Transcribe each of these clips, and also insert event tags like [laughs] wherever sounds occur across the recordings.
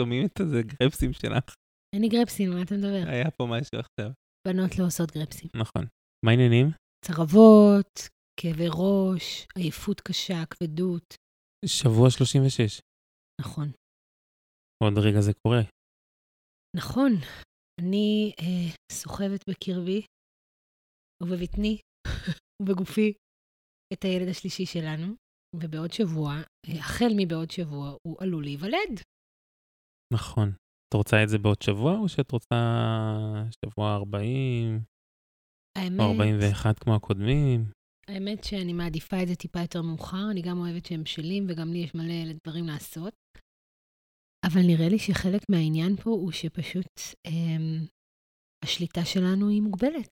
שומעים את הזה גרפסים שלך. אין לי גרפסים, מה אתה מדבר? היה פה משהו עכשיו. בנות לא עושות גרפסים. נכון. מה העניינים? צרבות, כאבי ראש, עייפות קשה, כבדות. שבוע 36. נכון. עוד רגע זה קורה. נכון. אני אה, סוחבת בקרבי ובבטני [laughs] ובגופי את הילד השלישי שלנו, ובעוד שבוע, אה, החל מבעוד שבוע, הוא עלול להיוולד. נכון. את רוצה את זה בעוד שבוע, או שאת רוצה שבוע 40, האמת, או 41 כמו הקודמים? האמת שאני מעדיפה את זה טיפה יותר מאוחר, אני גם אוהבת שהם בשלים, וגם לי יש מלא דברים לעשות. אבל נראה לי שחלק מהעניין פה הוא שפשוט אה, השליטה שלנו היא מוגבלת.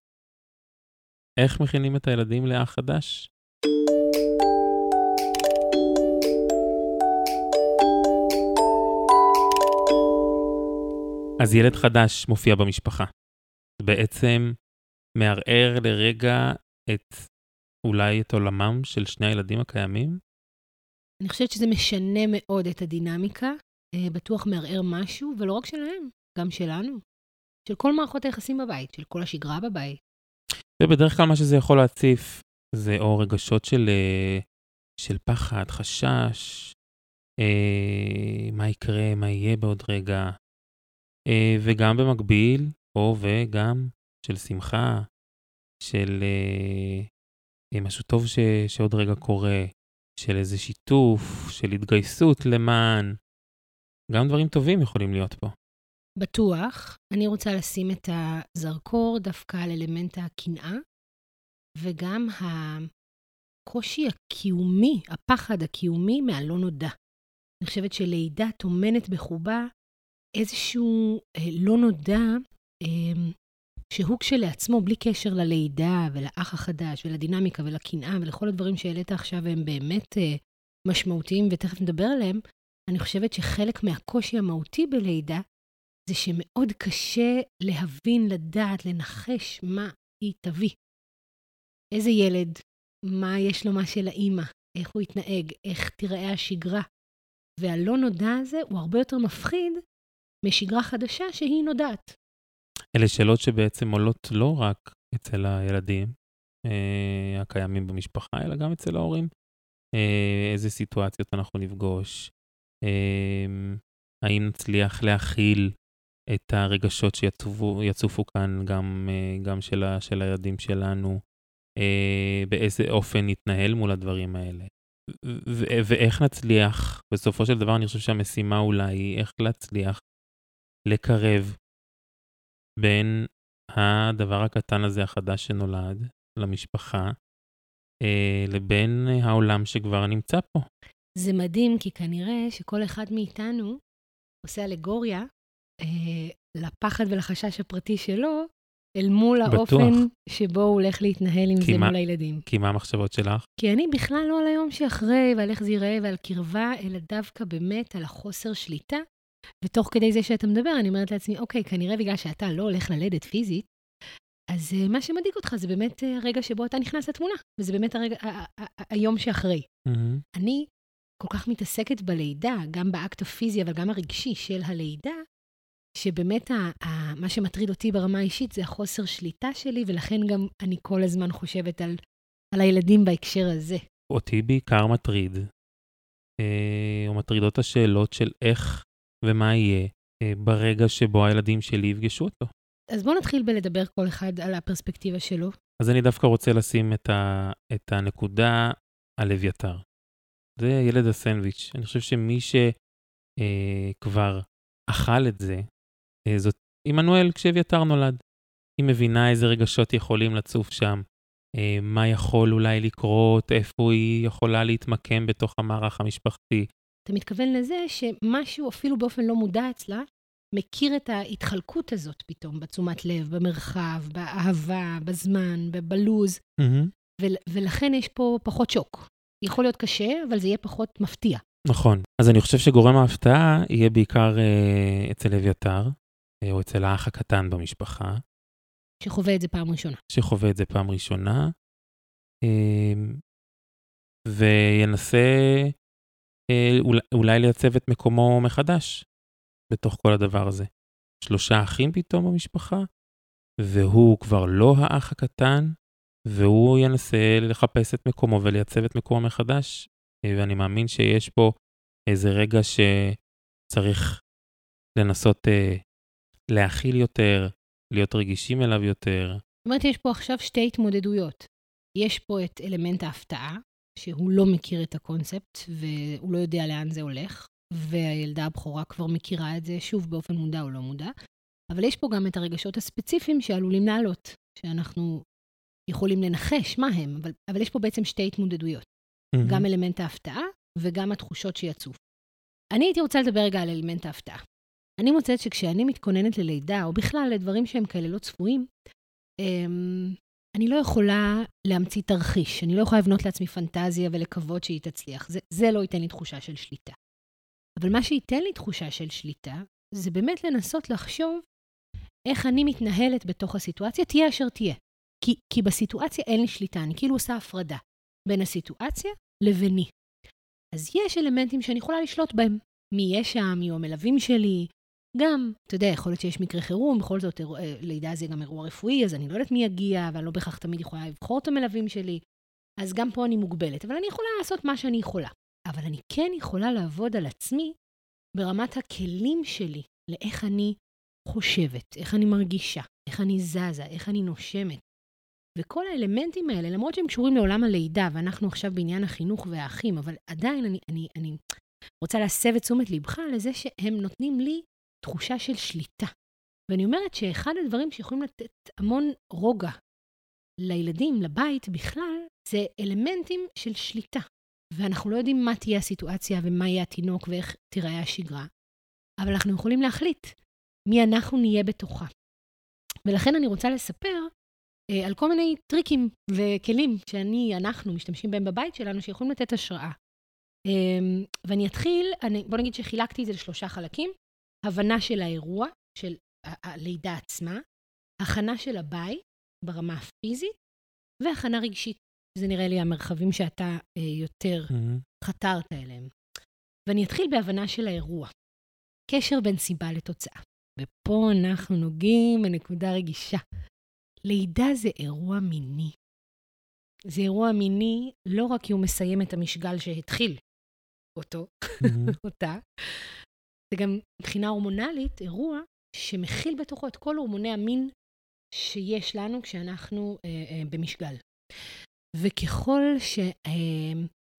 איך מכינים את הילדים לאח חדש? אז ילד חדש מופיע במשפחה. בעצם מערער לרגע את, אולי את עולמם של שני הילדים הקיימים? אני חושבת שזה משנה מאוד את הדינמיקה, אה, בטוח מערער משהו, ולא רק שלהם, גם שלנו. של כל מערכות היחסים בבית, של כל השגרה בבית. ובדרך כלל מה שזה יכול להציף זה או רגשות של, אה, של פחד, חשש, אה, מה יקרה, מה יהיה בעוד רגע, וגם במקביל, או וגם של שמחה, של אה, אה, משהו טוב ש, שעוד רגע קורה, של איזה שיתוף, של התגייסות למען. גם דברים טובים יכולים להיות פה. בטוח. אני רוצה לשים את הזרקור דווקא על אלמנט הקנאה, וגם הקושי הקיומי, הפחד הקיומי מהלא נודע. אני חושבת שלידה טומנת בחובה איזשהו אה, לא נודע, אה, שהוא כשלעצמו, בלי קשר ללידה ולאח החדש ולדינמיקה ולקנאה ולכל הדברים שהעלית עכשיו, הם באמת אה, משמעותיים ותכף נדבר עליהם, אני חושבת שחלק מהקושי המהותי בלידה זה שמאוד קשה להבין, לדעת, לנחש מה היא תביא. איזה ילד, מה יש לו מה של האימא, איך הוא יתנהג, איך תיראה השגרה. והלא נודע הזה הוא הרבה יותר מפחיד משגרה חדשה שהיא נודעת. אלה שאלות שבעצם עולות לא רק אצל הילדים אה, הקיימים במשפחה, אלא גם אצל ההורים. אה, איזה סיטואציות אנחנו נפגוש, אה, האם נצליח להכיל את הרגשות שיצופו כאן, גם, אה, גם של, ה, של הילדים שלנו, אה, באיזה אופן נתנהל מול הדברים האלה. ו- ואיך נצליח, בסופו של דבר אני חושב שהמשימה אולי היא איך להצליח לקרב בין הדבר הקטן הזה החדש שנולד למשפחה, אה, לבין העולם שכבר נמצא פה. זה מדהים, כי כנראה שכל אחד מאיתנו עושה אלגוריה אה, לפחד ולחשש הפרטי שלו, אל מול בטוח. האופן שבו הוא הולך להתנהל עם זה מה- מול הילדים. כי מה המחשבות שלך? כי אני בכלל לא על היום שאחרי ועל איך זה ייראה ועל קרבה, אלא דווקא באמת על החוסר שליטה. ותוך כדי זה שאתה מדבר, אני אומרת לעצמי, אוקיי, כנראה בגלל שאתה לא הולך ללדת פיזית, אז uh, מה שמדאיג אותך זה באמת uh, הרגע שבו אתה נכנס לתמונה, וזה באמת הרגע, היום שאחרי. מהמם. אני כל כך מתעסקת בלידה, גם באקט הפיזי, אבל גם הרגשי של הלידה, שבאמת ה- ה- מה שמטריד אותי ברמה האישית זה החוסר שליטה שלי, ולכן גם אני כל הזמן חושבת על, על הילדים בהקשר הזה. אותי בעיקר מטריד, אה, או מטרידות השאלות של איך ומה יהיה אה, ברגע שבו הילדים שלי יפגשו אותו. אז בואו נתחיל בלדבר כל אחד על הפרספקטיבה שלו. אז אני דווקא רוצה לשים את, ה, את הנקודה על אביתר. זה ילד הסנדוויץ'. אני חושב שמי שכבר אכל את זה, אה, זאת עמנואל כשאביתר נולד. היא מבינה איזה רגשות יכולים לצוף שם, אה, מה יכול אולי לקרות, איפה היא יכולה להתמקם בתוך המערך המשפחתי. אתה מתכוון לזה שמשהו, אפילו באופן לא מודע אצלה, מכיר את ההתחלקות הזאת פתאום, בתשומת לב, במרחב, באהבה, בזמן, בלוז, ול- ולכן יש פה פחות שוק. יכול להיות קשה, אבל זה יהיה פחות מפתיע. נכון. אז אני חושב שגורם ההפתעה יהיה בעיקר אה, אצל אביתר, אה, או אצל האח הקטן במשפחה, שחווה את זה פעם ראשונה. שחווה את זה פעם ראשונה, אה, וינסה אולי, אולי לייצב את מקומו מחדש. בתוך כל הדבר הזה. שלושה אחים פתאום במשפחה, והוא כבר לא האח הקטן, והוא ינסה לחפש את מקומו ולייצב את מקומו מחדש, ואני מאמין שיש פה איזה רגע שצריך לנסות אה, להכיל יותר, להיות רגישים אליו יותר. זאת אומרת, יש פה עכשיו שתי התמודדויות. יש פה את אלמנט ההפתעה, שהוא לא מכיר את הקונספט והוא לא יודע לאן זה הולך, והילדה הבכורה כבר מכירה את זה, שוב, באופן מודע או לא מודע. אבל יש פה גם את הרגשות הספציפיים שעלולים לעלות, שאנחנו יכולים לנחש מה הם, אבל, אבל יש פה בעצם שתי התמודדויות. Mm-hmm. גם אלמנט ההפתעה וגם התחושות שיצאו. אני הייתי רוצה לדבר רגע על אלמנט ההפתעה. אני מוצאת שכשאני מתכוננת ללידה, או בכלל לדברים שהם כאלה לא צפויים, אמ, אני לא יכולה להמציא תרחיש, אני לא יכולה לבנות לעצמי פנטזיה ולקוות שהיא תצליח. זה, זה לא ייתן לי תחושה של שליטה. אבל מה שייתן לי תחושה של שליטה, זה באמת לנסות לחשוב איך אני מתנהלת בתוך הסיטואציה, תהיה אשר תהיה. כי, כי בסיטואציה אין לי שליטה, אני כאילו עושה הפרדה בין הסיטואציה לביני. אז יש אלמנטים שאני יכולה לשלוט בהם. מי יהיה שם, מי המלווים שלי. גם, אתה יודע, יכול להיות שיש מקרה חירום, בכל זאת, אה, לידה זה גם אירוע רפואי, אז אני לא יודעת מי יגיע, ואני לא בהכרח תמיד יכולה לבחור את המלווים שלי. אז גם פה אני מוגבלת, אבל אני יכולה לעשות מה שאני יכולה. אבל אני כן יכולה לעבוד על עצמי ברמת הכלים שלי לאיך אני חושבת, איך אני מרגישה, איך אני זזה, איך אני נושמת. וכל האלמנטים האלה, למרות שהם קשורים לעולם הלידה, ואנחנו עכשיו בעניין החינוך והאחים, אבל עדיין אני, אני, אני רוצה להסב את תשומת לבך לזה שהם נותנים לי תחושה של שליטה. ואני אומרת שאחד הדברים שיכולים לתת המון רוגע לילדים, לבית בכלל, זה אלמנטים של שליטה. ואנחנו לא יודעים מה תהיה הסיטואציה ומה יהיה התינוק ואיך תיראה השגרה, אבל אנחנו יכולים להחליט מי אנחנו נהיה בתוכה. ולכן אני רוצה לספר אה, על כל מיני טריקים וכלים שאני, אנחנו, משתמשים בהם בבית שלנו, שיכולים לתת השראה. אה, ואני אתחיל, אני, בוא נגיד שחילקתי את זה לשלושה חלקים. הבנה של האירוע, של הלידה עצמה, הכנה של הבית ברמה הפיזית, והכנה רגשית. זה נראה לי המרחבים שאתה אה, יותר mm-hmm. חתרת אליהם. ואני אתחיל בהבנה של האירוע. קשר בין סיבה לתוצאה. ופה אנחנו נוגעים בנקודה רגישה. לידה זה אירוע מיני. זה אירוע מיני לא רק כי הוא מסיים את המשגל שהתחיל אותו, mm-hmm. [laughs] אותה, זה גם מבחינה הורמונלית אירוע שמכיל בתוכו את כל הורמוני המין שיש לנו כשאנחנו אה, אה, במשגל. וככל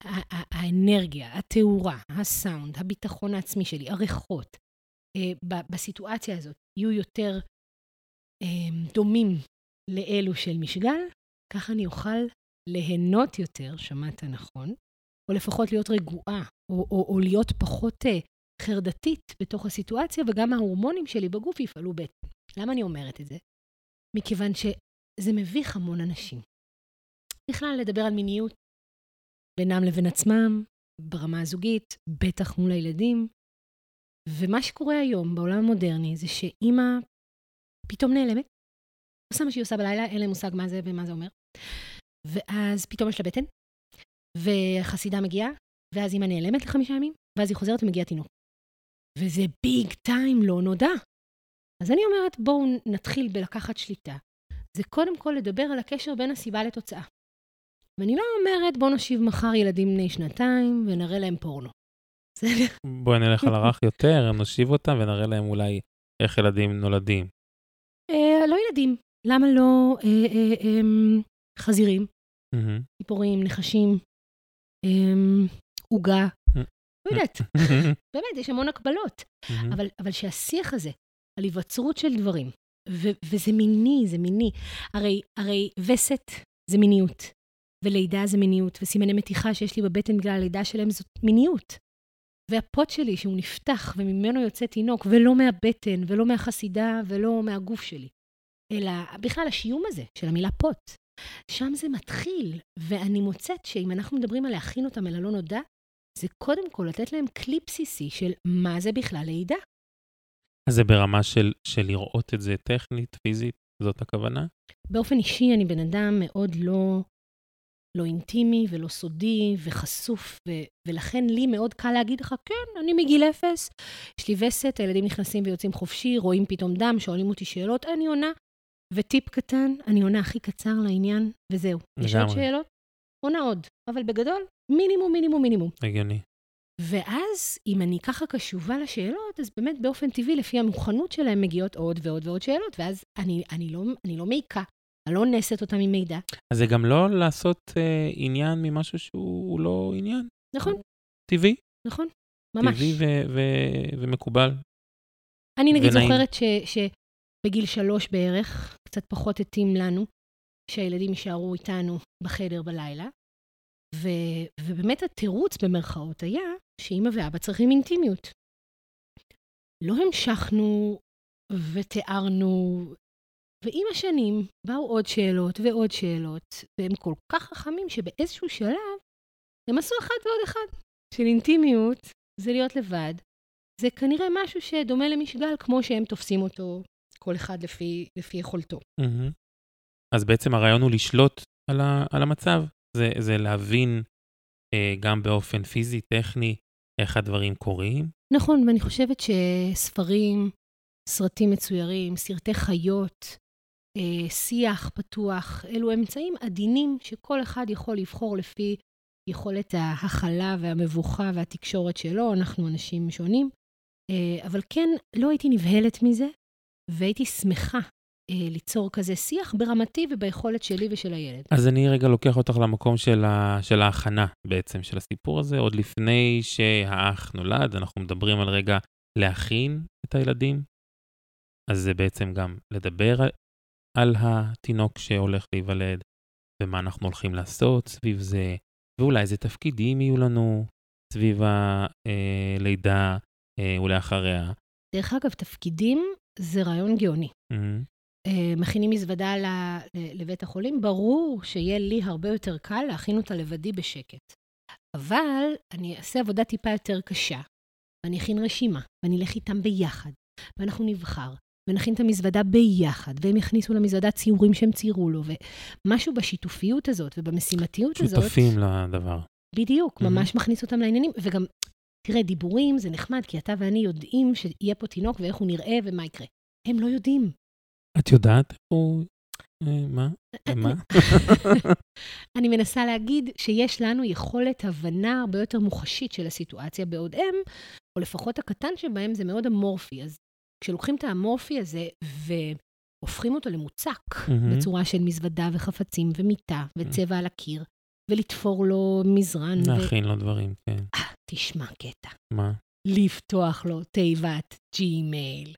שהאנרגיה, אה, התאורה, הסאונד, הביטחון העצמי שלי, הריחות, אה, בסיטואציה הזאת יהיו יותר אה, דומים לאלו של משגל, ככה אני אוכל ליהנות יותר, שמעת נכון, או לפחות להיות רגועה, או, או, או להיות פחות uh, חרדתית בתוך הסיטואציה, וגם ההורמונים שלי בגוף יפעלו בעצם. למה אני אומרת את זה? מכיוון שזה מביך המון אנשים. בכלל, לדבר על מיניות בינם לבין עצמם, ברמה הזוגית, בטח מול הילדים. ומה שקורה היום בעולם המודרני זה שאימא פתאום נעלמת, עושה מה שהיא עושה בלילה, אין להם מושג מה זה ומה זה אומר. ואז פתאום יש לה בטן, וחסידה מגיעה, ואז אימא נעלמת לחמישה ימים, ואז היא חוזרת ומגיע תינוק. וזה ביג טיים לא נודע. אז אני אומרת, בואו נתחיל בלקחת שליטה. זה קודם כל לדבר על הקשר בין הסיבה לתוצאה. ואני לא אומרת, בואו נושיב מחר ילדים בני שנתיים ונראה להם פורנו. בואי נלך על הרך יותר, נושיב אותם ונראה להם אולי איך ילדים נולדים. אה, לא ילדים, למה לא אה, אה, אה, חזירים, ציפורים, נחשים, אמ, עוגה, לא יודעת. [laughs] באמת, יש המון הקבלות. אבל, אבל שהשיח הזה, על היווצרות של דברים, ו- וזה מיני, זה מיני. הרי, הרי וסת זה מיניות, ולידה זה מיניות, וסימני מתיחה שיש לי בבטן בגלל הלידה שלהם זאת מיניות. והפוט שלי, שהוא נפתח וממנו יוצא תינוק, ולא מהבטן, ולא מהחסידה, ולא מהגוף שלי, אלא בכלל השיום הזה של המילה פוט. שם זה מתחיל, ואני מוצאת שאם אנחנו מדברים על להכין אותם אל הלא נודע, זה קודם כל לתת להם כלי בסיסי של מה זה בכלל לידה. אז זה ברמה של, של לראות את זה טכנית, פיזית, זאת הכוונה? באופן אישי, אני בן אדם מאוד לא לא אינטימי ולא סודי וחשוף, ו- ולכן לי מאוד קל להגיד לך, כן, אני מגיל אפס, יש לי וסת, הילדים נכנסים ויוצאים חופשי, רואים פתאום דם, שואלים אותי שאלות, אני עונה. וטיפ קטן, אני עונה הכי קצר לעניין, וזהו. יש עוד שאלות? עונה עוד. אבל בגדול, מינימום, מינימום, מינימום. הגיוני. ואז, אם אני ככה קשובה לשאלות, אז באמת באופן טבעי, לפי המוכנות שלהם, מגיעות עוד ועוד ועוד שאלות, ואז אני, אני, לא, אני לא מעיקה, אני לא אונסת אותם עם מידע. אז זה גם לא לעשות אה, עניין ממשהו שהוא לא עניין. נכון. טבעי. נכון, ממש. טבעי ו- ו- ומקובל. אני נגיד ונעים. זוכרת ש, שבגיל שלוש בערך, קצת פחות התאים לנו, שהילדים יישארו איתנו בחדר בלילה. ובאמת התירוץ במרכאות היה שאימא ואבא צריכים אינטימיות. לא המשכנו ותיארנו, ועם השנים באו עוד שאלות ועוד שאלות, והם כל כך חכמים שבאיזשהו שלב הם עשו אחד ועוד אחד. של אינטימיות זה להיות לבד. זה כנראה משהו שדומה למשגל, כמו שהם תופסים אותו, כל אחד לפי, לפי יכולתו. Mm-hmm. אז בעצם הרעיון הוא לשלוט על, ה- על המצב. זה, זה להבין אה, גם באופן פיזי, טכני, איך הדברים קורים. נכון, ואני חושבת שספרים, סרטים מצוירים, סרטי חיות, אה, שיח פתוח, אלו אמצעים עדינים שכל אחד יכול לבחור לפי יכולת ההכלה והמבוכה והתקשורת שלו, אנחנו אנשים שונים. אה, אבל כן, לא הייתי נבהלת מזה, והייתי שמחה ליצור כזה שיח ברמתי וביכולת שלי ושל הילד. אז אני רגע לוקח אותך למקום של, ה, של ההכנה בעצם של הסיפור הזה, עוד לפני שהאח נולד, אנחנו מדברים על רגע להכין את הילדים. אז זה בעצם גם לדבר על, על התינוק שהולך להיוולד, ומה אנחנו הולכים לעשות סביב זה, ואולי איזה תפקידים יהיו לנו סביב הלידה אה, ולאחריה. דרך אגב, תפקידים זה רעיון גאוני. Mm-hmm. אה, מכינים מזוודה ל- ל- לבית החולים, ברור שיהיה לי הרבה יותר קל להכין אותה לבדי בשקט. אבל אני אעשה עבודה טיפה יותר קשה, ואני אכין רשימה, ואני אלך איתם ביחד, ואנחנו נבחר, ונכין את המזוודה ביחד, והם יכניסו למזוודה ציורים שהם ציירו לו, ומשהו בשיתופיות הזאת ובמשימתיות הזאת... שותפים לדבר. בדיוק, מהמם. ממש מכניס אותם לעניינים, וגם, תראה, דיבורים זה נחמד, כי אתה ואני יודעים שיהיה פה תינוק ואיך הוא נראה ומה יקרה. הם לא יודעים. את יודעת הוא... אה, מה? מה? [laughs] אני מנסה להגיד שיש לנו יכולת הבנה הרבה יותר מוחשית של הסיטואציה, בעוד הם, או לפחות הקטן שבהם, זה מאוד אמורפי. אז כשלוקחים את האמורפי הזה והופכים אותו למוצק. בצורה של מזוודה וחפצים ומיטה וצבע על הקיר, ולתפור לו מזרן. להכין לו דברים, כן. תשמע קטע, מה? לפתוח לו תיבת ג'ימייל.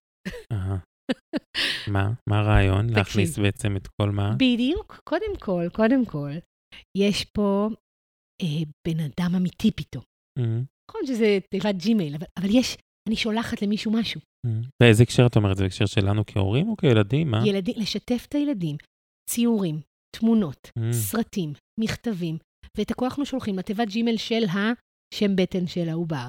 מה? מה הרעיון? להכניס בעצם את כל מה? בדיוק, קודם כל, קודם כל, יש פה אה, בן אדם אמיתי פתאום. נכון שזה תיבת ג'ימייל, אבל, אבל יש, אני שולחת למישהו משהו. באיזה הקשר את אומרת? זה הקשר שלנו כהורים או כילדים? מה? ילדים, לשתף את הילדים, ציורים, תמונות. סרטים, מכתבים, ואת הכל אנחנו שולחים לתיבת ג'ימייל של השם בטן של העובר.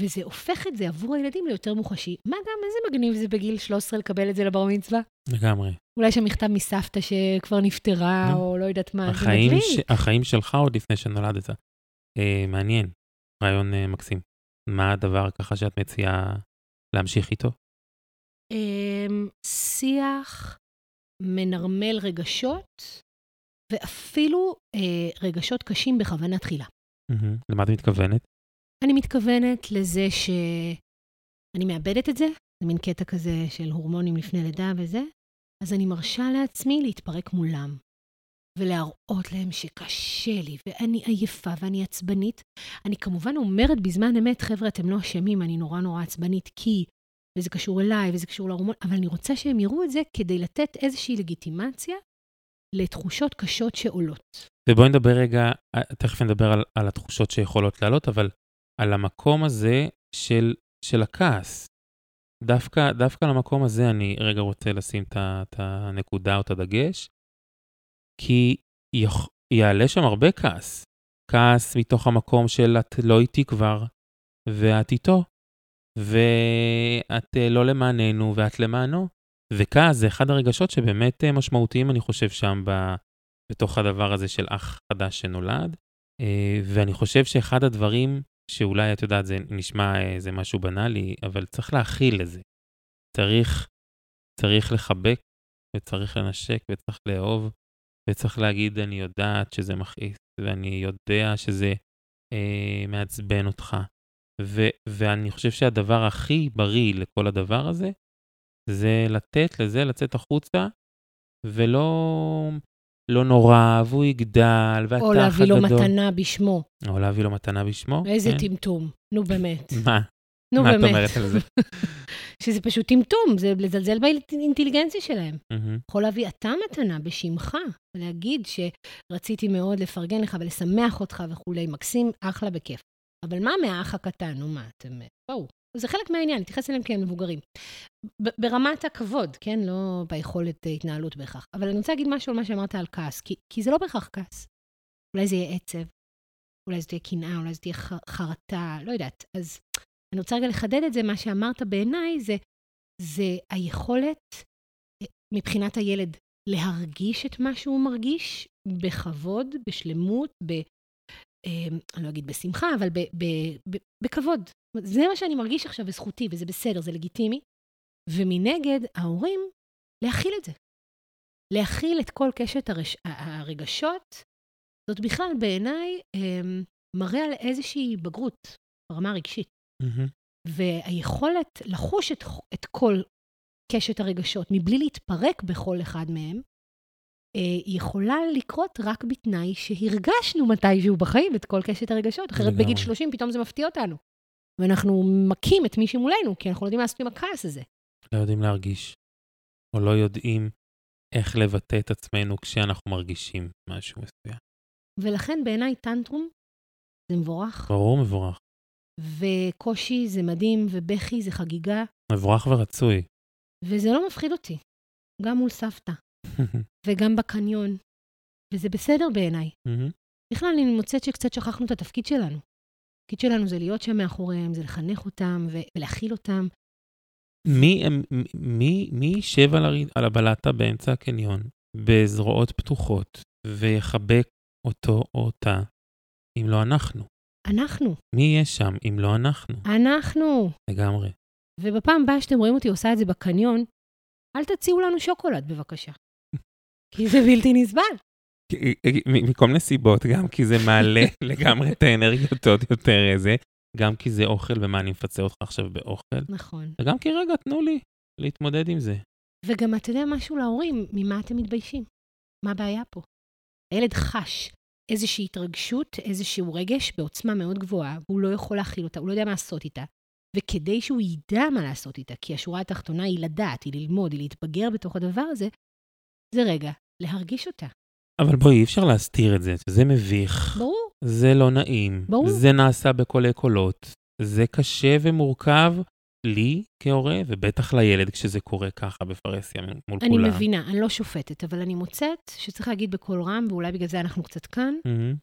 וזה הופך את זה עבור הילדים ליותר מוחשי. מה גם, איזה מגניב זה בגיל 13 לקבל את זה לבר מצווה? לגמרי. אולי שם מכתב מסבתא שכבר נפטרה, נו. או לא יודעת מה, זה מדליק. ש... החיים שלך עוד לפני שנולדת. אה, מעניין. רעיון אה, מקסים. מה הדבר ככה שאת מציעה להמשיך איתו? אמ, שיח מנרמל רגשות, ואפילו אה, רגשות קשים בכוונה תחילה. מהמם. למה את מתכוונת? אני מתכוונת לזה שאני מאבדת את זה, זה מין קטע כזה של הורמונים לפני לידה וזה, אז אני מרשה לעצמי להתפרק מולם, ולהראות להם שקשה לי, ואני עייפה ואני עצבנית. אני כמובן אומרת בזמן אמת, חבר'ה, אתם לא אשמים, אני נורא נורא עצבנית, כי, וזה קשור אליי, וזה קשור להורמון, אבל אני רוצה שהם יראו את זה כדי לתת איזושהי לגיטימציה לתחושות קשות שעולות. ובואי נדבר רגע, תכף נדבר על, על התחושות שיכולות לעלות, אבל על המקום הזה של, של הכעס. דווקא, דווקא על המקום הזה אני רגע רוצה לשים את הנקודה או את הדגש, כי יכ- יעלה שם הרבה כעס. כעס מתוך המקום של את לא איתי כבר, ואת איתו, ואת אה, לא למעננו ואת למענו. וכעס זה אחד הרגשות שבאמת אה, משמעותיים, אני חושב, שם ב, בתוך הדבר הזה של אח חדש שנולד. אה, ואני חושב שאחד הדברים שאולי, את יודעת, זה נשמע איזה משהו בנאלי, אבל צריך להכיל את זה. צריך, צריך לחבק, וצריך לנשק, וצריך לאהוב, וצריך להגיד, אני יודעת שזה מכעיס, ואני יודע שזה אה, מעצבן אותך. ו- ואני חושב שהדבר הכי בריא לכל הדבר הזה, זה לתת לזה לצאת החוצה, ולא לא נורא, והוא יגדל, ואתה או להביא לו מתנה בשמו. או להביא לו מתנה בשמו. איזה כן. טמטום, נו באמת. מה? נו מה את באמת. אומרת על זה? [laughs] שזה פשוט טמטום, זה לזלזל באינטליגנציה שלהם. יכול להביא אתה מתנה בשמך, ולהגיד שרציתי מאוד לפרגן לך ולשמח אותך וכולי, מקסים, אחלה בכיף. אבל מה מהאח הקטן? נו מה, אתם... בואו. זה חלק מהעניין, להתייחס אליהם כאל מבוגרים. ברמת הכבוד, כן? לא ביכולת אה, התנהלות בהכרח. אבל אני רוצה להגיד משהו על מה שאמרת על כעס, כי, כי זה לא בהכרח כעס. אולי זה יהיה עצב, אולי זה תהיה קנאה, אולי זה תהיה חרטה, לא יודעת. אז אני רוצה רגע לחדד את זה, מה שאמרת בעיניי זה, זה היכולת אה, מבחינת הילד להרגיש את מה שהוא מרגיש בכבוד, בשלמות, ב... אה, אני לא אגיד בשמחה, אבל ב, ב, ב, בכבוד. זה מה שאני מרגיש עכשיו וזכותי, וזה בסדר, זה לגיטימי. ומנגד, ההורים, להכיל את זה. להכיל את כל קשת הרש... הרגשות, זאת בכלל בעיניי אה, מראה על איזושהי בגרות ברמה הרגשית. מהמם. והיכולת לחוש את, את כל קשת הרגשות מבלי להתפרק בכל אחד מהם, אה, יכולה לקרות רק בתנאי שהרגשנו מתישהו בחיים את כל קשת הרגשות. אחרת. בגיל 30 פתאום זה מפתיע אותנו. ואנחנו מכים את מי שמולנו, כי אנחנו לא יודעים מה לעשות עם הכעס הזה. לא יודעים להרגיש, או לא יודעים איך לבטא את עצמנו כשאנחנו מרגישים משהו מסוים. ולכן בעיניי טנטרום זה מבורך, ברור מבורך. וקושי זה מדהים, ובכי זה חגיגה, מבורך ורצוי. וזה לא מפחיד אותי, גם מול סבתא, [laughs] וגם בקניון, וזה בסדר בעיניי. בכלל, אני מוצאת שקצת שכחנו את התפקיד שלנו. התפקיד שלנו זה להיות שם מאחוריהם, זה לחנך אותם ולהכיל אותם. מי, מי, מי יישב על, הר... על הבלטה באמצע הקניון בזרועות פתוחות ויחבק אותו או אותה אם לא אנחנו? אנחנו, מי יהיה שם אם לא אנחנו? אנחנו. לגמרי. ובפעם הבאה שאתם רואים אותי עושה את זה בקניון, אל תציעו לנו שוקולד, בבקשה. [laughs] כי זה בלתי נסבל. מכל מיני סיבות, גם כי זה מעלה [laughs] לגמרי את האנרגיות עוד יותר איזה, גם כי זה אוכל ומה אני מפצה אותך עכשיו באוכל, נכון. וגם כי רגע, תנו לי להתמודד עם זה. וגם אתה יודע משהו להורים, ממה אתם מתביישים? מה הבעיה פה? הילד חש איזושהי התרגשות, איזשהו רגש בעוצמה מאוד גבוהה, והוא לא יכול להכיל אותה, הוא לא יודע מה לעשות איתה. וכדי שהוא ידע מה לעשות איתה, כי השורה התחתונה היא לדעת, היא ללמוד, היא להתבגר בתוך הדבר הזה, זה רגע, להרגיש אותה. אבל בואי, אי אפשר להסתיר את זה, זה מביך, ברור. זה לא נעים, ברור. זה נעשה בקולי קולות, זה קשה ומורכב לי כהורה, ובטח לילד כשזה קורה ככה בפרהסיה מול אני כולם. מבינה, אני לא שופטת, אבל אני מוצאת שצריך להגיד בקול רם, ואולי בגלל זה אנחנו קצת כאן, מהמם,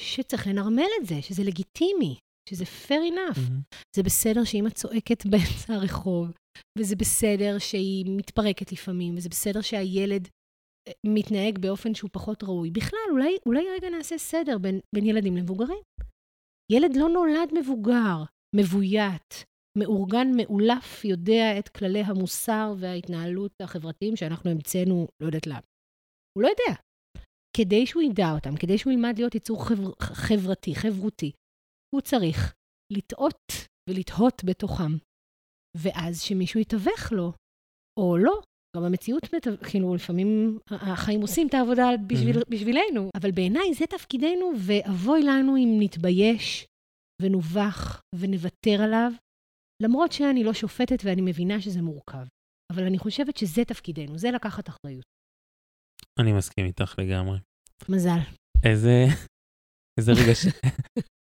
שצריך לנרמל את זה, שזה לגיטימי, שזה fair enough. מהמם. זה בסדר שאמא צועקת באמצע הרחוב, וזה בסדר שהיא מתפרקת לפעמים, וזה בסדר שהילד מתנהג באופן שהוא פחות ראוי. בכלל, אולי, אולי רגע נעשה סדר בין, בין ילדים למבוגרים. ילד לא נולד מבוגר, מבוית, מאורגן, מאולף, יודע את כללי המוסר וההתנהלות החברתיים שאנחנו המצאנו, לא יודעת למה. הוא לא יודע. כדי שהוא ידע אותם, כדי שהוא ילמד להיות יצור חבר, חברתי, חברותי, הוא צריך לטעות ולתהות בתוכם. ואז שמישהו יתווך לו, או לא. גם המציאות, כאילו, לפעמים החיים עושים את העבודה בשביל, בשבילנו, אבל בעיניי זה תפקידנו, ואבוי לנו אם נתבייש ונובך ונוותר עליו, למרות שאני לא שופטת ואני מבינה שזה מורכב. אבל אני חושבת שזה תפקידנו, זה לקחת אחריות. אני מסכים איתך לגמרי. מזל. איזה, איזה, רגש...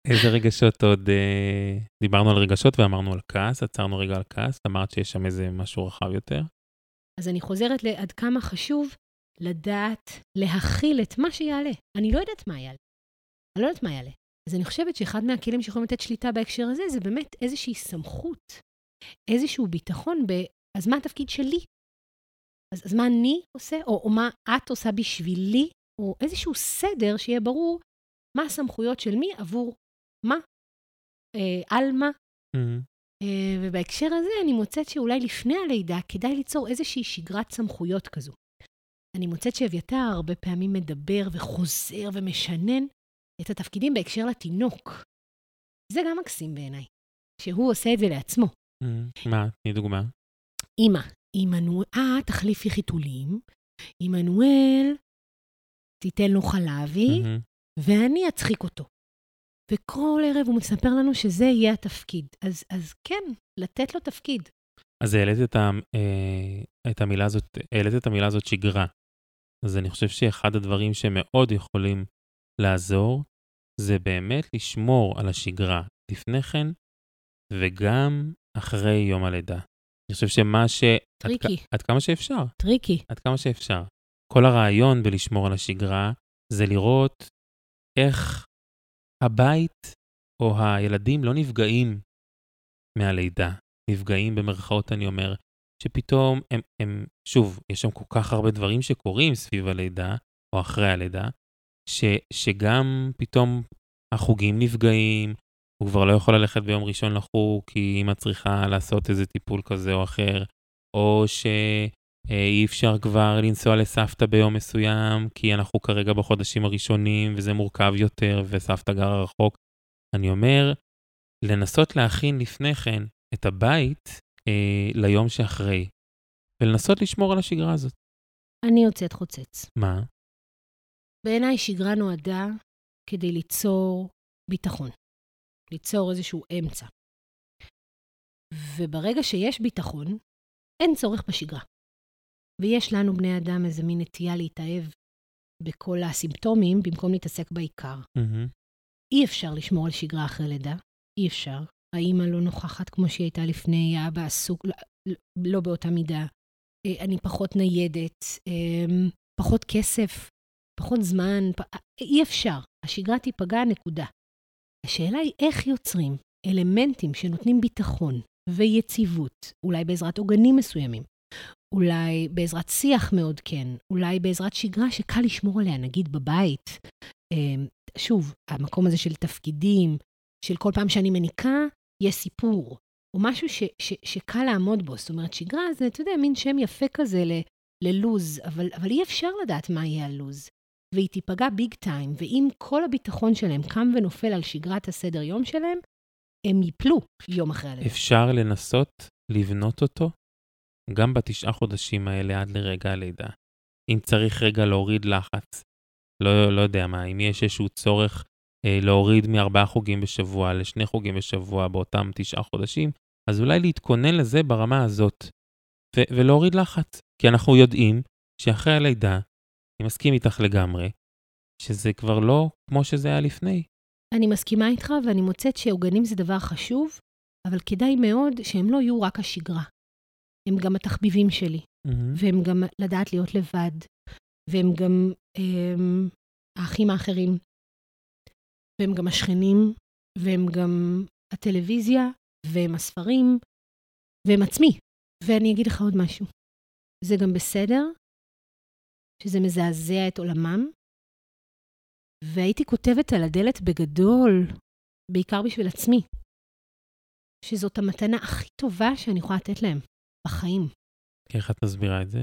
איזה רגשות עוד... אה... דיברנו על רגשות ואמרנו על כעס, עצרנו רגע על כעס, אמרת שיש שם איזה משהו רחב יותר. אז אני חוזרת לעד כמה חשוב לדעת להכיל את מה שיעלה. אני לא יודעת מה יעלה. אני לא יודעת מה יעלה. אז אני חושבת שאחד מהכלים שיכולים לתת שליטה בהקשר הזה, זה באמת איזושהי סמכות, איזשהו ביטחון ב... אז מה התפקיד שלי? אז, אז מה אני עושה, או, או מה את עושה בשבילי, או איזשהו סדר שיהיה ברור מה הסמכויות של מי עבור מה, אה, על מה. Mm-hmm. אה, ובהקשר הזה אני מוצאת שאולי לפני הלידה כדאי ליצור איזושהי שגרת סמכויות כזו. אני מוצאת שאביתר הרבה פעמים מדבר וחוזר ומשנן את התפקידים בהקשר לתינוק. זה גם מקסים בעיניי, שהוא עושה את זה לעצמו. Mm-hmm. מה? תני דוגמה. אמא, עמנואל, תחליפי חיתולים, עמנואל, תיתן לו חלבי, Mm-hmm. ואני אצחיק אותו. וכל ערב הוא מספר לנו שזה יהיה התפקיד. אז, אז כן, לתת לו תפקיד. אז העלית את, ה, אה, את המילה הזאת, העלית את המילה הזאת שגרה. אז אני חושב שאחד הדברים שמאוד יכולים לעזור, זה באמת לשמור על השגרה לפני כן, וגם אחרי יום הלידה. אני חושב שמה ש... tricky. עד, עד כמה שאפשר. tricky. עד כמה שאפשר. כל הרעיון בלשמור על השגרה זה לראות איך הבית או הילדים לא נפגעים מהלידה. נפגעים במרכאות, אני אומר, שפתאום הם, הם, שוב, יש שם כל כך הרבה דברים שקורים סביב הלידה, או אחרי הלידה, ש, שגם פתאום החוגים נפגעים, הוא כבר לא יכול ללכת ביום ראשון לחוג, כי אמא צריכה לעשות איזה טיפול כזה או אחר, או שאי אפשר כבר לנסוע לסבתא ביום מסוים, כי אנחנו כרגע בחודשים הראשונים, וזה מורכב יותר, וסבתא גרה רחוק. אני אומר, לנסות להכין לפני כן את הבית אה, ליום שאחרי, ולנסות לשמור על השגרה הזאת. אני יוצאת חוצץ. מה? בעיניי שגרה נועדה כדי ליצור ביטחון, ליצור איזשהו אמצע. וברגע שיש ביטחון, אין צורך בשגרה. ויש לנו, בני אדם, איזה מין נטייה להתאהב בכל הסימפטומים במקום להתעסק בעיקר. Mm-hmm. אי אפשר לשמור על שגרה אחרי לידה, אי אפשר. האימא לא נוכחת כמו שהיא הייתה לפני, האבא עסוק, לא, לא באותה מידה. אה, אני פחות ניידת, אמ, פחות כסף, פחות זמן, אי אפשר. השגרה תיפגע, נקודה. השאלה היא איך יוצרים אלמנטים שנותנים ביטחון ויציבות, אולי בעזרת עוגנים מסוימים, אולי בעזרת שיח מאוד כן, אולי בעזרת שגרה שקל לשמור עליה, נגיד בבית. אמ, שוב, המקום הזה של תפקידים, של כל פעם שאני מניקה, יש סיפור, או משהו ש, ש, שקל לעמוד בו. זאת אומרת, שגרה זה, אתה יודע, מין שם יפה כזה ל, ללוז, אבל, אבל אי אפשר לדעת מה יהיה הלוז. והיא תיפגע ביג טיים, ואם כל הביטחון שלהם קם ונופל על שגרת הסדר יום שלהם, הם ייפלו יום אחרי הלידה. אפשר לנסות לבנות אותו גם בתשעה חודשים האלה עד לרגע הלידה. אם צריך רגע להוריד לחץ, לא, לא יודע מה, אם יש איזשהו צורך אה, להוריד מארבעה חוגים בשבוע לשני חוגים בשבוע באותם תשעה חודשים, אז אולי להתכונן לזה ברמה הזאת, ו- ולהוריד לחץ. כי אנחנו יודעים שאחרי הלידה, אני מסכים איתך לגמרי, שזה כבר לא כמו שזה היה לפני. אני מסכימה איתך, ואני מוצאת שעוגנים זה דבר חשוב, אבל כדאי מאוד שהם לא יהיו רק השגרה. הם גם התחביבים שלי, Mm-hmm. והם גם לדעת להיות לבד, והם גם הם, האחים האחרים, והם גם השכנים, והם גם הטלוויזיה, והם הספרים, והם עצמי. ואני אגיד לך עוד משהו. זה גם בסדר שזה מזעזע את עולמם, והייתי כותבת על הדלת בגדול, בעיקר בשביל עצמי, שזאת המתנה הכי טובה שאני יכולה לתת להם בחיים. איך את מסבירה את זה?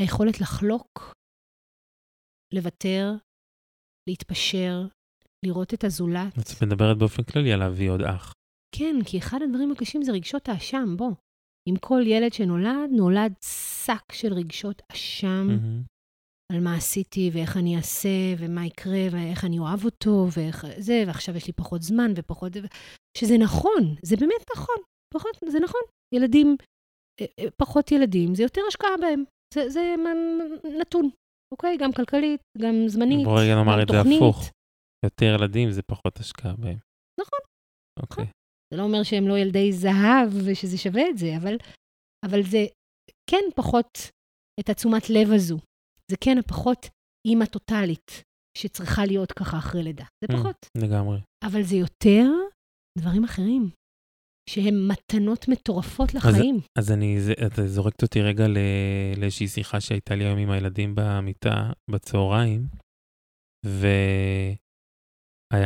היכולת לחלוק, לוותר, להתפשר, לראות את הזולת. את מדברת באופן כללי על להביא עוד אח. כן, כי אחד הדברים הקשים זה רגשות האשם, בוא. עם כל ילד שנולד, נולד שק של רגשות אשם Mm-hmm. על מה עשיתי ואיך אני אעשה ומה יקרה ואיך אני אוהב אותו ואיך זה, ועכשיו יש לי פחות זמן ופחות... שזה נכון, זה באמת נכון, פחות, זה נכון. ילדים, פחות ילדים, זה יותר השקעה בהם. זה, זה נתון, אוקיי? גם כלכלית, גם זמנית, בוא רגע נאמר גם את זה תוכנית. הפוך. יותר ילדים זה פחות השקעה בהם. נכון. אוקיי. זה לא אומר שהם לא ילדי זהב ושזה שווה את זה, אבל, אבל זה כן פחות את התשומת לב הזו. זה כן הפחות אימא טוטאלית שצריכה להיות ככה אחרי לידה. זה Mm, פחות. לגמרי. אבל זה יותר דברים אחרים, שהם מתנות מטורפות לחיים. אז אני, זה- את זורקת אותי רגע ל- לאיזושהי שיחה שהייתה לי היום עם הילדים במיטה בצהריים, והיה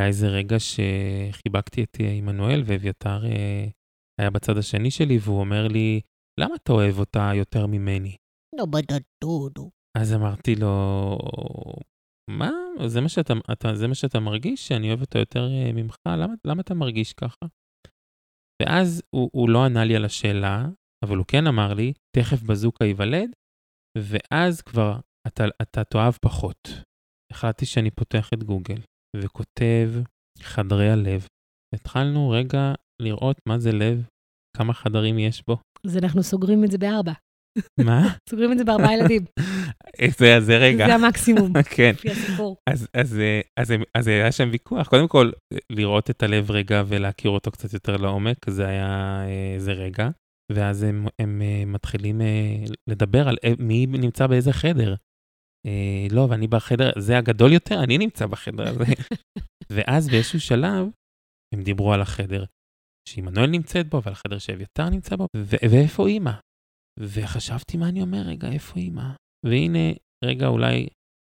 איזה רגע שחיבקתי את עמנואל, ואביתר אה, היה בצד השני שלי, והוא אומר לי, למה אתה אוהב אותה יותר ממני? לא בדדודו. אז אמרתי לו, מה? זה מה שאתה, אתה, זה מה שאתה מרגיש? שאני אוהב אותה יותר אה, ממך? למה, למה אתה מרגיש ככה? ואז הוא, הוא לא ענה לי על השאלה, אבל הוא כן אמר לי, תכף בזוקה ייוולד, ואז כבר אתה, אתה תאהב פחות. החלטתי שאני פותח את גוגל וכותב חדרי הלב. התחלנו רגע לראות מה זה לב, כמה חדרים יש בו. אז אנחנו סוגרים את זה בארבע. מה? [laughs] סוגרים את זה בארבעה ילדים. [laughs] זה, זה רגע. זה המקסימום, [laughs] כן. לפי הסיפור. אז, אז, אה, אז, הם- אז היה שם ויכוח. קודם כל, לראות את הלב רגע ולהכיר אותו קצת יותר לעומק, זה היה אה, איזה רגע. ואז הם, הם אה, מתחילים אה, לדבר על אה, מי נמצא באיזה חדר. אה, לא, ואני בחדר, זה הגדול יותר, אני נמצא בחדר הזה. [laughs] ואז באיזשהו שלב, הם דיברו על החדר שעמנואל נמצאת בו, ועל החדר שאביתר נמצא בו, ו- ואיפה אימא? וחשבתי מה אני אומר, רגע, איפה אימא? והנה, רגע, אולי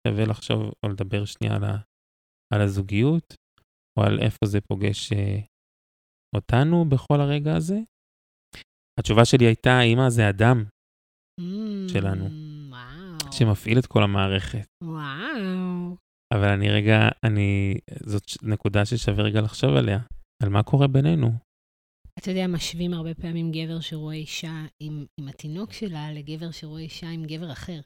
שווה לחשוב או לדבר שנייה על, ה- על הזוגיות, או על איפה זה פוגש אה, אותנו בכל הרגע הזה. התשובה שלי הייתה, אימא זה אדם שלנו. Mm, וואו. שמפעיל את כל המערכת. וואו. אבל אני רגע, אני, זאת נקודה ששווה רגע לחשוב עליה, על מה קורה בינינו. אתה יודע, משווים הרבה פעמים גבר שרואה אישה עם, עם התינוק שלה לגבר שרואה אישה עם גבר אחר.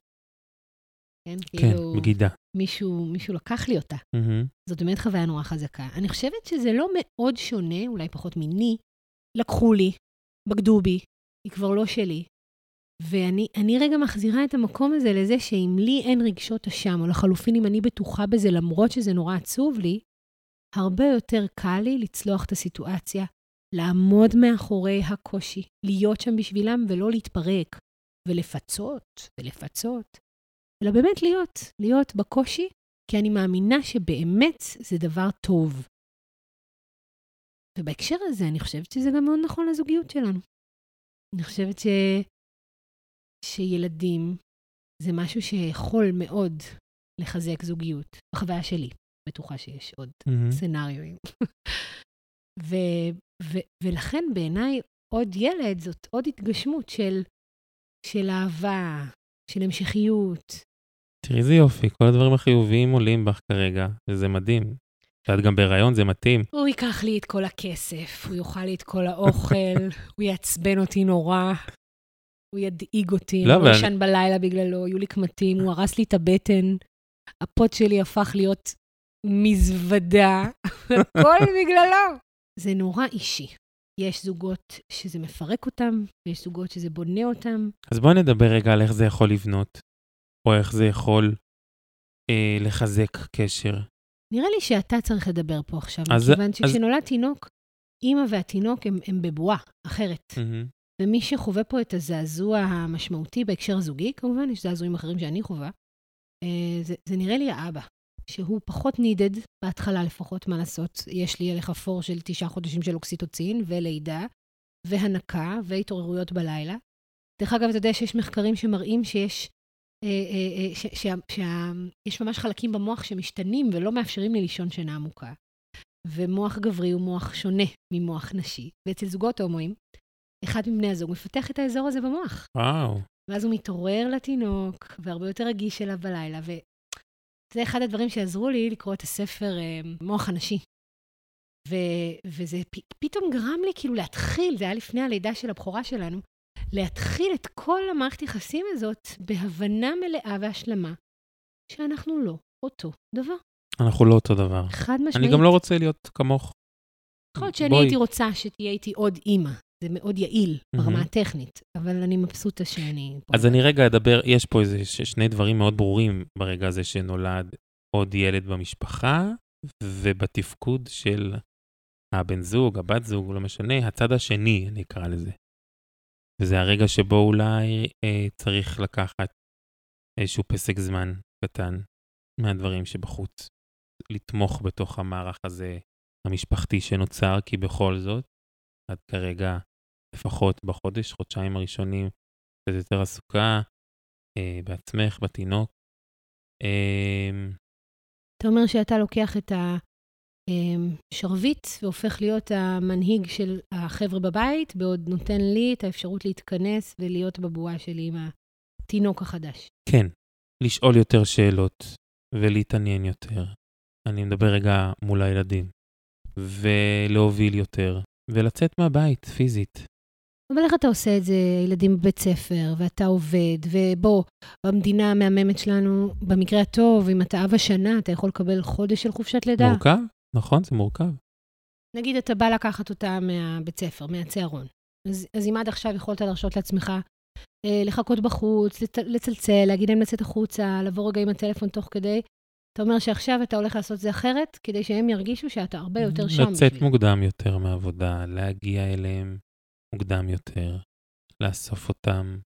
כן? כן, כאילו, בגידה. מישהו, מישהו לקח לי אותה. מהמם. זאת באמת חוויה נורא חזקה. אני חושבת שזה לא מאוד שונה, אולי פחות מיני. לקחו לי, בגדו בי, היא כבר לא שלי. ואני אני רגע מחזירה את המקום הזה לזה שאם לי אין רגשות אשם, או לחלופין אם אני בטוחה בזה למרות שזה נורא עצוב לי, הרבה יותר קל לי לצלוח את הסיטואציה, לעמוד מאחורי הקושי, להיות שם בשבילם ולא להתפרק, ולפצות, ולפצות, אלא באמת להיות, להיות בקושי, כי אני מאמינה שבאמת זה דבר טוב. ובהקשר הזה, אני חושבת שזה גם מאוד נכון לזוגיות שלנו. אני חושבת ש... שילדים זה משהו שיכול מאוד לחזק זוגיות. בחוויה שלי, בטוחה שיש עוד מהמם. סצנריואים. [laughs] ו, ו, ולכן בעיניי עוד ילד זאת עוד התגשמות של, של אהבה, של המשכיות. תראי איזה יופי, כל הדברים החיוביים עולים בך כרגע, וזה מדהים. שאת גם בהיריון, זה מתאים. הוא ייקח לי את כל הכסף, הוא יאכל לי את כל האוכל, [laughs] הוא יעצבן אותי נורא, הוא ידאיג אותי, לא, אני לא אבל- אשן בלילה בגללו, יהיו לי קמטים, הוא הרס לי את הבטן, הפוט שלי הפך להיות מזוודה, [laughs] הכל [laughs] בגללו. זה נורא אישי. יש זוגות שזה מפרק אותם, ויש זוגות שזה בונה אותם. אז בואי נדבר רגע על איך זה יכול לבנות, או איך זה יכול אה, לחזק קשר. נראה לי שאתה צריך לדבר פה עכשיו, אז- מכיוון אז- שכשנולד תינוק, אימא והתינוק הם, הם בבועה אחרת. מהמם. ומי שחווה פה את הזעזוע המשמעותי בהקשר הזוגי, כמובן, יש זעזועים אחרים שאני חווה, אה, זה, זה נראה לי האבא, שהוא פחות נידד, בהתחלה לפחות, מה לעשות. יש לי הלך אפור של תשעה חודשים של אוקסיטוצין, ולידה, והנקה, והתעוררויות בלילה. דרך אגב, אתה יודע שיש מחקרים שמראים שיש... אה, אה, אה, ש, שה, יש ממש חלקים במוח שמשתנים ולא מאפשרים לי לישון שינה עמוקה. ומוח גברי הוא מוח שונה ממוח נשי. ואצל זוגות הומואים, אחד מבני הזוג מפתח את האזור הזה במוח. וואו. ואז הוא מתעורר לתינוק, והרבה יותר רגיש אליו בלילה. וזה אחד הדברים שעזרו לי לקרוא את הספר מוח הנשי. ו- וזה פ- פתאום גרם לי כאילו להתחיל, זה היה לפני הלידה של הבכורה שלנו, להתחיל את כל המערכת יחסים הזאת בהבנה מלאה והשלמה שאנחנו לא אותו דבר. אנחנו לא אותו דבר. חד משמעית. אני גם לא רוצה להיות כמוך. יכול להיות שאני בואי. הייתי רוצה שתהיה איתי עוד אימא. זה מאוד יעיל ברמה מהמם. הטכנית, אבל אני מבסוטה שאני פה. אז אני רגע אדבר, יש פה איזה ש- שני דברים מאוד ברורים ברגע הזה שנולד עוד ילד במשפחה, ובתפקוד של הבן זוג, הבת זוג, לא משנה, הצד השני, אני אקרא לזה. וזה הרגע שבו אולי אה, צריך לקחת איזשהו פסק זמן קטן מהדברים שבחוץ, לתמוך בתוך המערך הזה המשפחתי שנוצר, כי בכל זאת, את כרגע, לפחות בחודש, חודשיים הראשונים, קצת יותר עסוקה אה, בעצמך, בתינוק. אה, אתה אומר שאתה לוקח את השרביט והופך להיות המנהיג של החבר'ה בבית, בעוד נותן לי את האפשרות להתכנס ולהיות בבועה שלי עם התינוק החדש. כן, לשאול יותר שאלות ולהתעניין יותר. אני מדבר רגע מול הילדים. ולהוביל יותר, ולצאת מהבית פיזית. אבל איך אתה עושה את זה, ילדים בבית ספר, ואתה עובד, ובוא, במדינה המהממת שלנו, במקרה הטוב, אם אתה אב השנה, אתה יכול לקבל חודש של חופשת לידה. מורכב, נכון, זה מורכב. נגיד אתה בא לקחת אותה מהבית ספר, מהצהרון. אז, אז אם עד עכשיו יכולת להרשות לעצמך אה, לחכות בחוץ, לצ, לצלצל, להגיד להם לצאת החוצה, לבוא רגע עם הטלפון תוך כדי, אתה אומר שעכשיו אתה הולך לעשות זה אחרת, כדי שהם ירגישו שאתה הרבה יותר שם. לצאת מוקדם יותר מהעבודה, להגיע אליהם מוקדם יותר, לאסוף אותם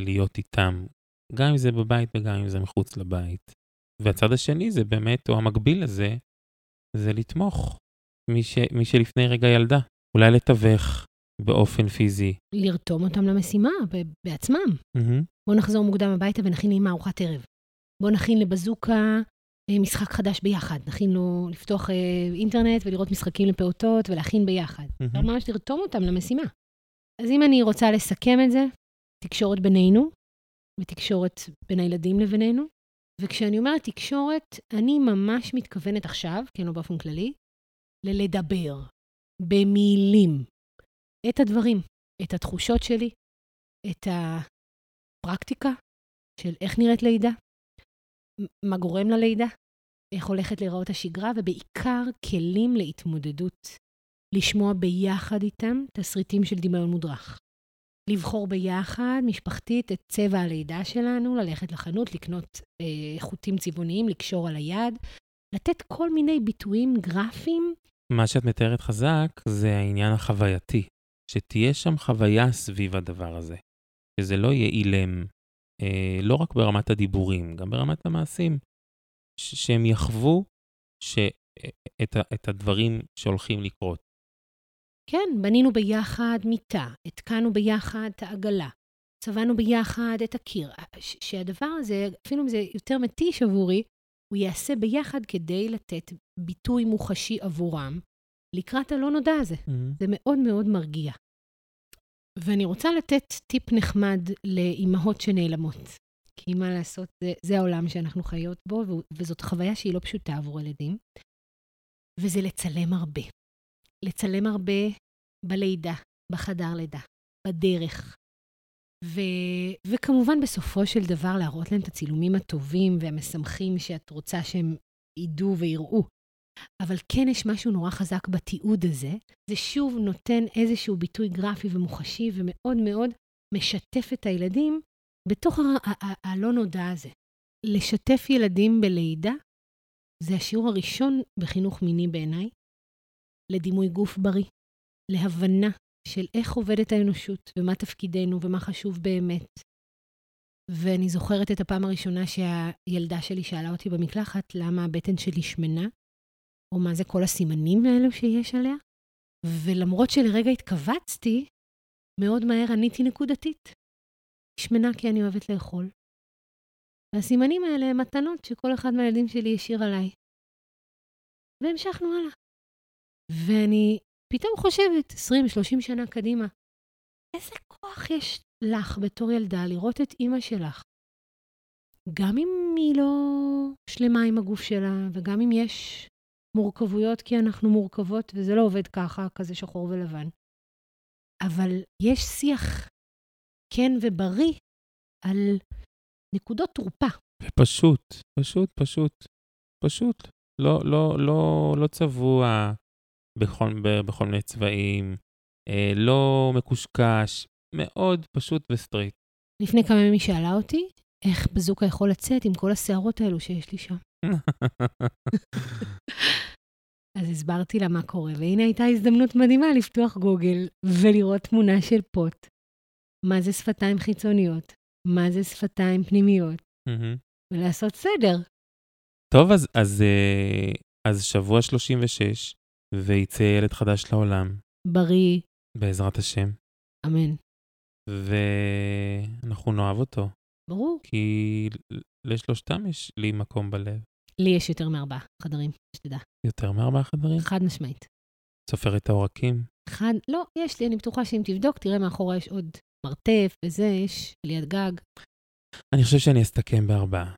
ולהיות איתם, גם אם זה בבית וגם אם זה מחוץ לבית. והצד השני זה באמת, או המקביל לזה, זה לתמוך מי, ש, מי שלפני רגע ילדה. אולי לתווך באופן פיזי. לרתום אותם למשימה בעצמם. Mm-hmm. בואו נחזור מוקדם הביתה ונכין עם ארוחת ערב. בואו נכין לבזוקה אה, משחק חדש ביחד. נכין לו לפתוח אה, אינטרנט ולראות משחקים לפעוטות ולהכין ביחד. Mm-hmm. ממש לרתום אותם למשימה. אז אם אני רוצה לסכם את זה, תקשורת בינינו ותקשורת בין הילדים לבינינו. וכשאני אומרת תקשורת, אני ממש מתכוונת עכשיו, כן, לא באופן כללי, ללדבר במילים את הדברים, את התחושות שלי, את הפרקטיקה של איך נראית לידה, מה גורם ללידה, איך הולכת להיראות השגרה, ובעיקר כלים להתמודדות. לשמוע ביחד איתם תסריטים של דמיון מודרך. לבחור ביחד, משפחתית, את צבע הלידה שלנו, ללכת לחנות, לקנות אה, חוטים צבעוניים, לקשור על היד, לתת כל מיני ביטויים גרפיים. מה שאת מתארת חזק זה העניין החווייתי, שתהיה שם חוויה סביב הדבר הזה, שזה לא יהיה אילם, אה, לא רק ברמת הדיבורים, גם ברמת המעשים, שהם יחוו ש... אה, את, את הדברים שהולכים לקרות. כן, בנינו ביחד מיטה, התקנו ביחד את העגלה, צבענו ביחד את הקיר. שהדבר הזה, אפילו אם זה יותר מתיש עבורי, הוא ייעשה ביחד כדי לתת ביטוי מוחשי עבורם לקראת הלא נודע הזה. Mm-hmm. זה מאוד מאוד מרגיע. ואני רוצה לתת טיפ נחמד לאימהות שנעלמות. כי מה לעשות, זה, זה העולם שאנחנו חיות בו, וזאת חוויה שהיא לא פשוטה עבור ילדים. וזה לצלם הרבה. לצלם הרבה בלידה, בחדר לידה, בדרך. ו, וכמובן, בסופו של דבר, להראות להם את הצילומים הטובים והמשמחים שאת רוצה שהם ידעו ויראו. אבל כן יש משהו נורא חזק בתיעוד הזה. זה שוב נותן איזשהו ביטוי גרפי ומוחשי ומאוד מאוד משתף את הילדים בתוך הלא נודע הזה. לשתף ילדים בלידה זה השיעור הראשון בחינוך מיני בעיניי, לדימוי גוף בריא, להבנה של איך עובדת האנושות ומה תפקידנו ומה חשוב באמת. ואני זוכרת את הפעם הראשונה שהילדה שלי שאלה אותי במקלחת למה הבטן שלי שמנה, או מה זה כל הסימנים האלו שיש עליה, ולמרות שלרגע התכווצתי, מאוד מהר עניתי נקודתית. שמנה כי אני אוהבת לאכול. והסימנים האלה הם מתנות שכל אחד מהילדים שלי השאיר עליי. והמשכנו הלאה. ואני פתאום חושבת, 20-30 שנה קדימה, איזה כוח יש לך בתור ילדה לראות את אימא שלך? גם אם היא לא שלמה עם הגוף שלה, וגם אם יש מורכבויות, כי אנחנו מורכבות, וזה לא עובד ככה, כזה שחור ולבן. אבל יש שיח כן ובריא על נקודות תורפה. פשוט, פשוט, פשוט, פשוט. לא, לא, לא, לא צבוע בכל, בכל מיני צבעים, אה, לא מקושקש, מאוד פשוט ו straight. לפני כמה ימים היא שאלה אותי, איך בזוקה יכול לצאת עם כל השערות האלו שיש לי שם. [laughs] אז הסברתי לה מה קורה, והנה הייתה הזדמנות מדהימה לפתוח גוגל ולראות תמונה של פוט. מה זה שפתיים חיצוניות, מה זה שפתיים פנימיות, mm-hmm. ולעשות סדר. טוב, אז, אז, אה, אז שבוע 36, ויצא ילד חדש לעולם. בריא. בעזרת השם. אמן. ואנחנו נאהב אותו. ברור. כי לשלושתם יש לי מקום בלב. לי יש יותר מארבעה חדרים, שתדע. יותר מארבעה חדרים? חד משמעית. סופר את העורקים? חד, לא, יש לי, אני בטוחה שאם תבדוק, תראה מאחורה יש עוד מרתף וזה, יש ליד גג. אני חושב שאני אסתכם בארבעה.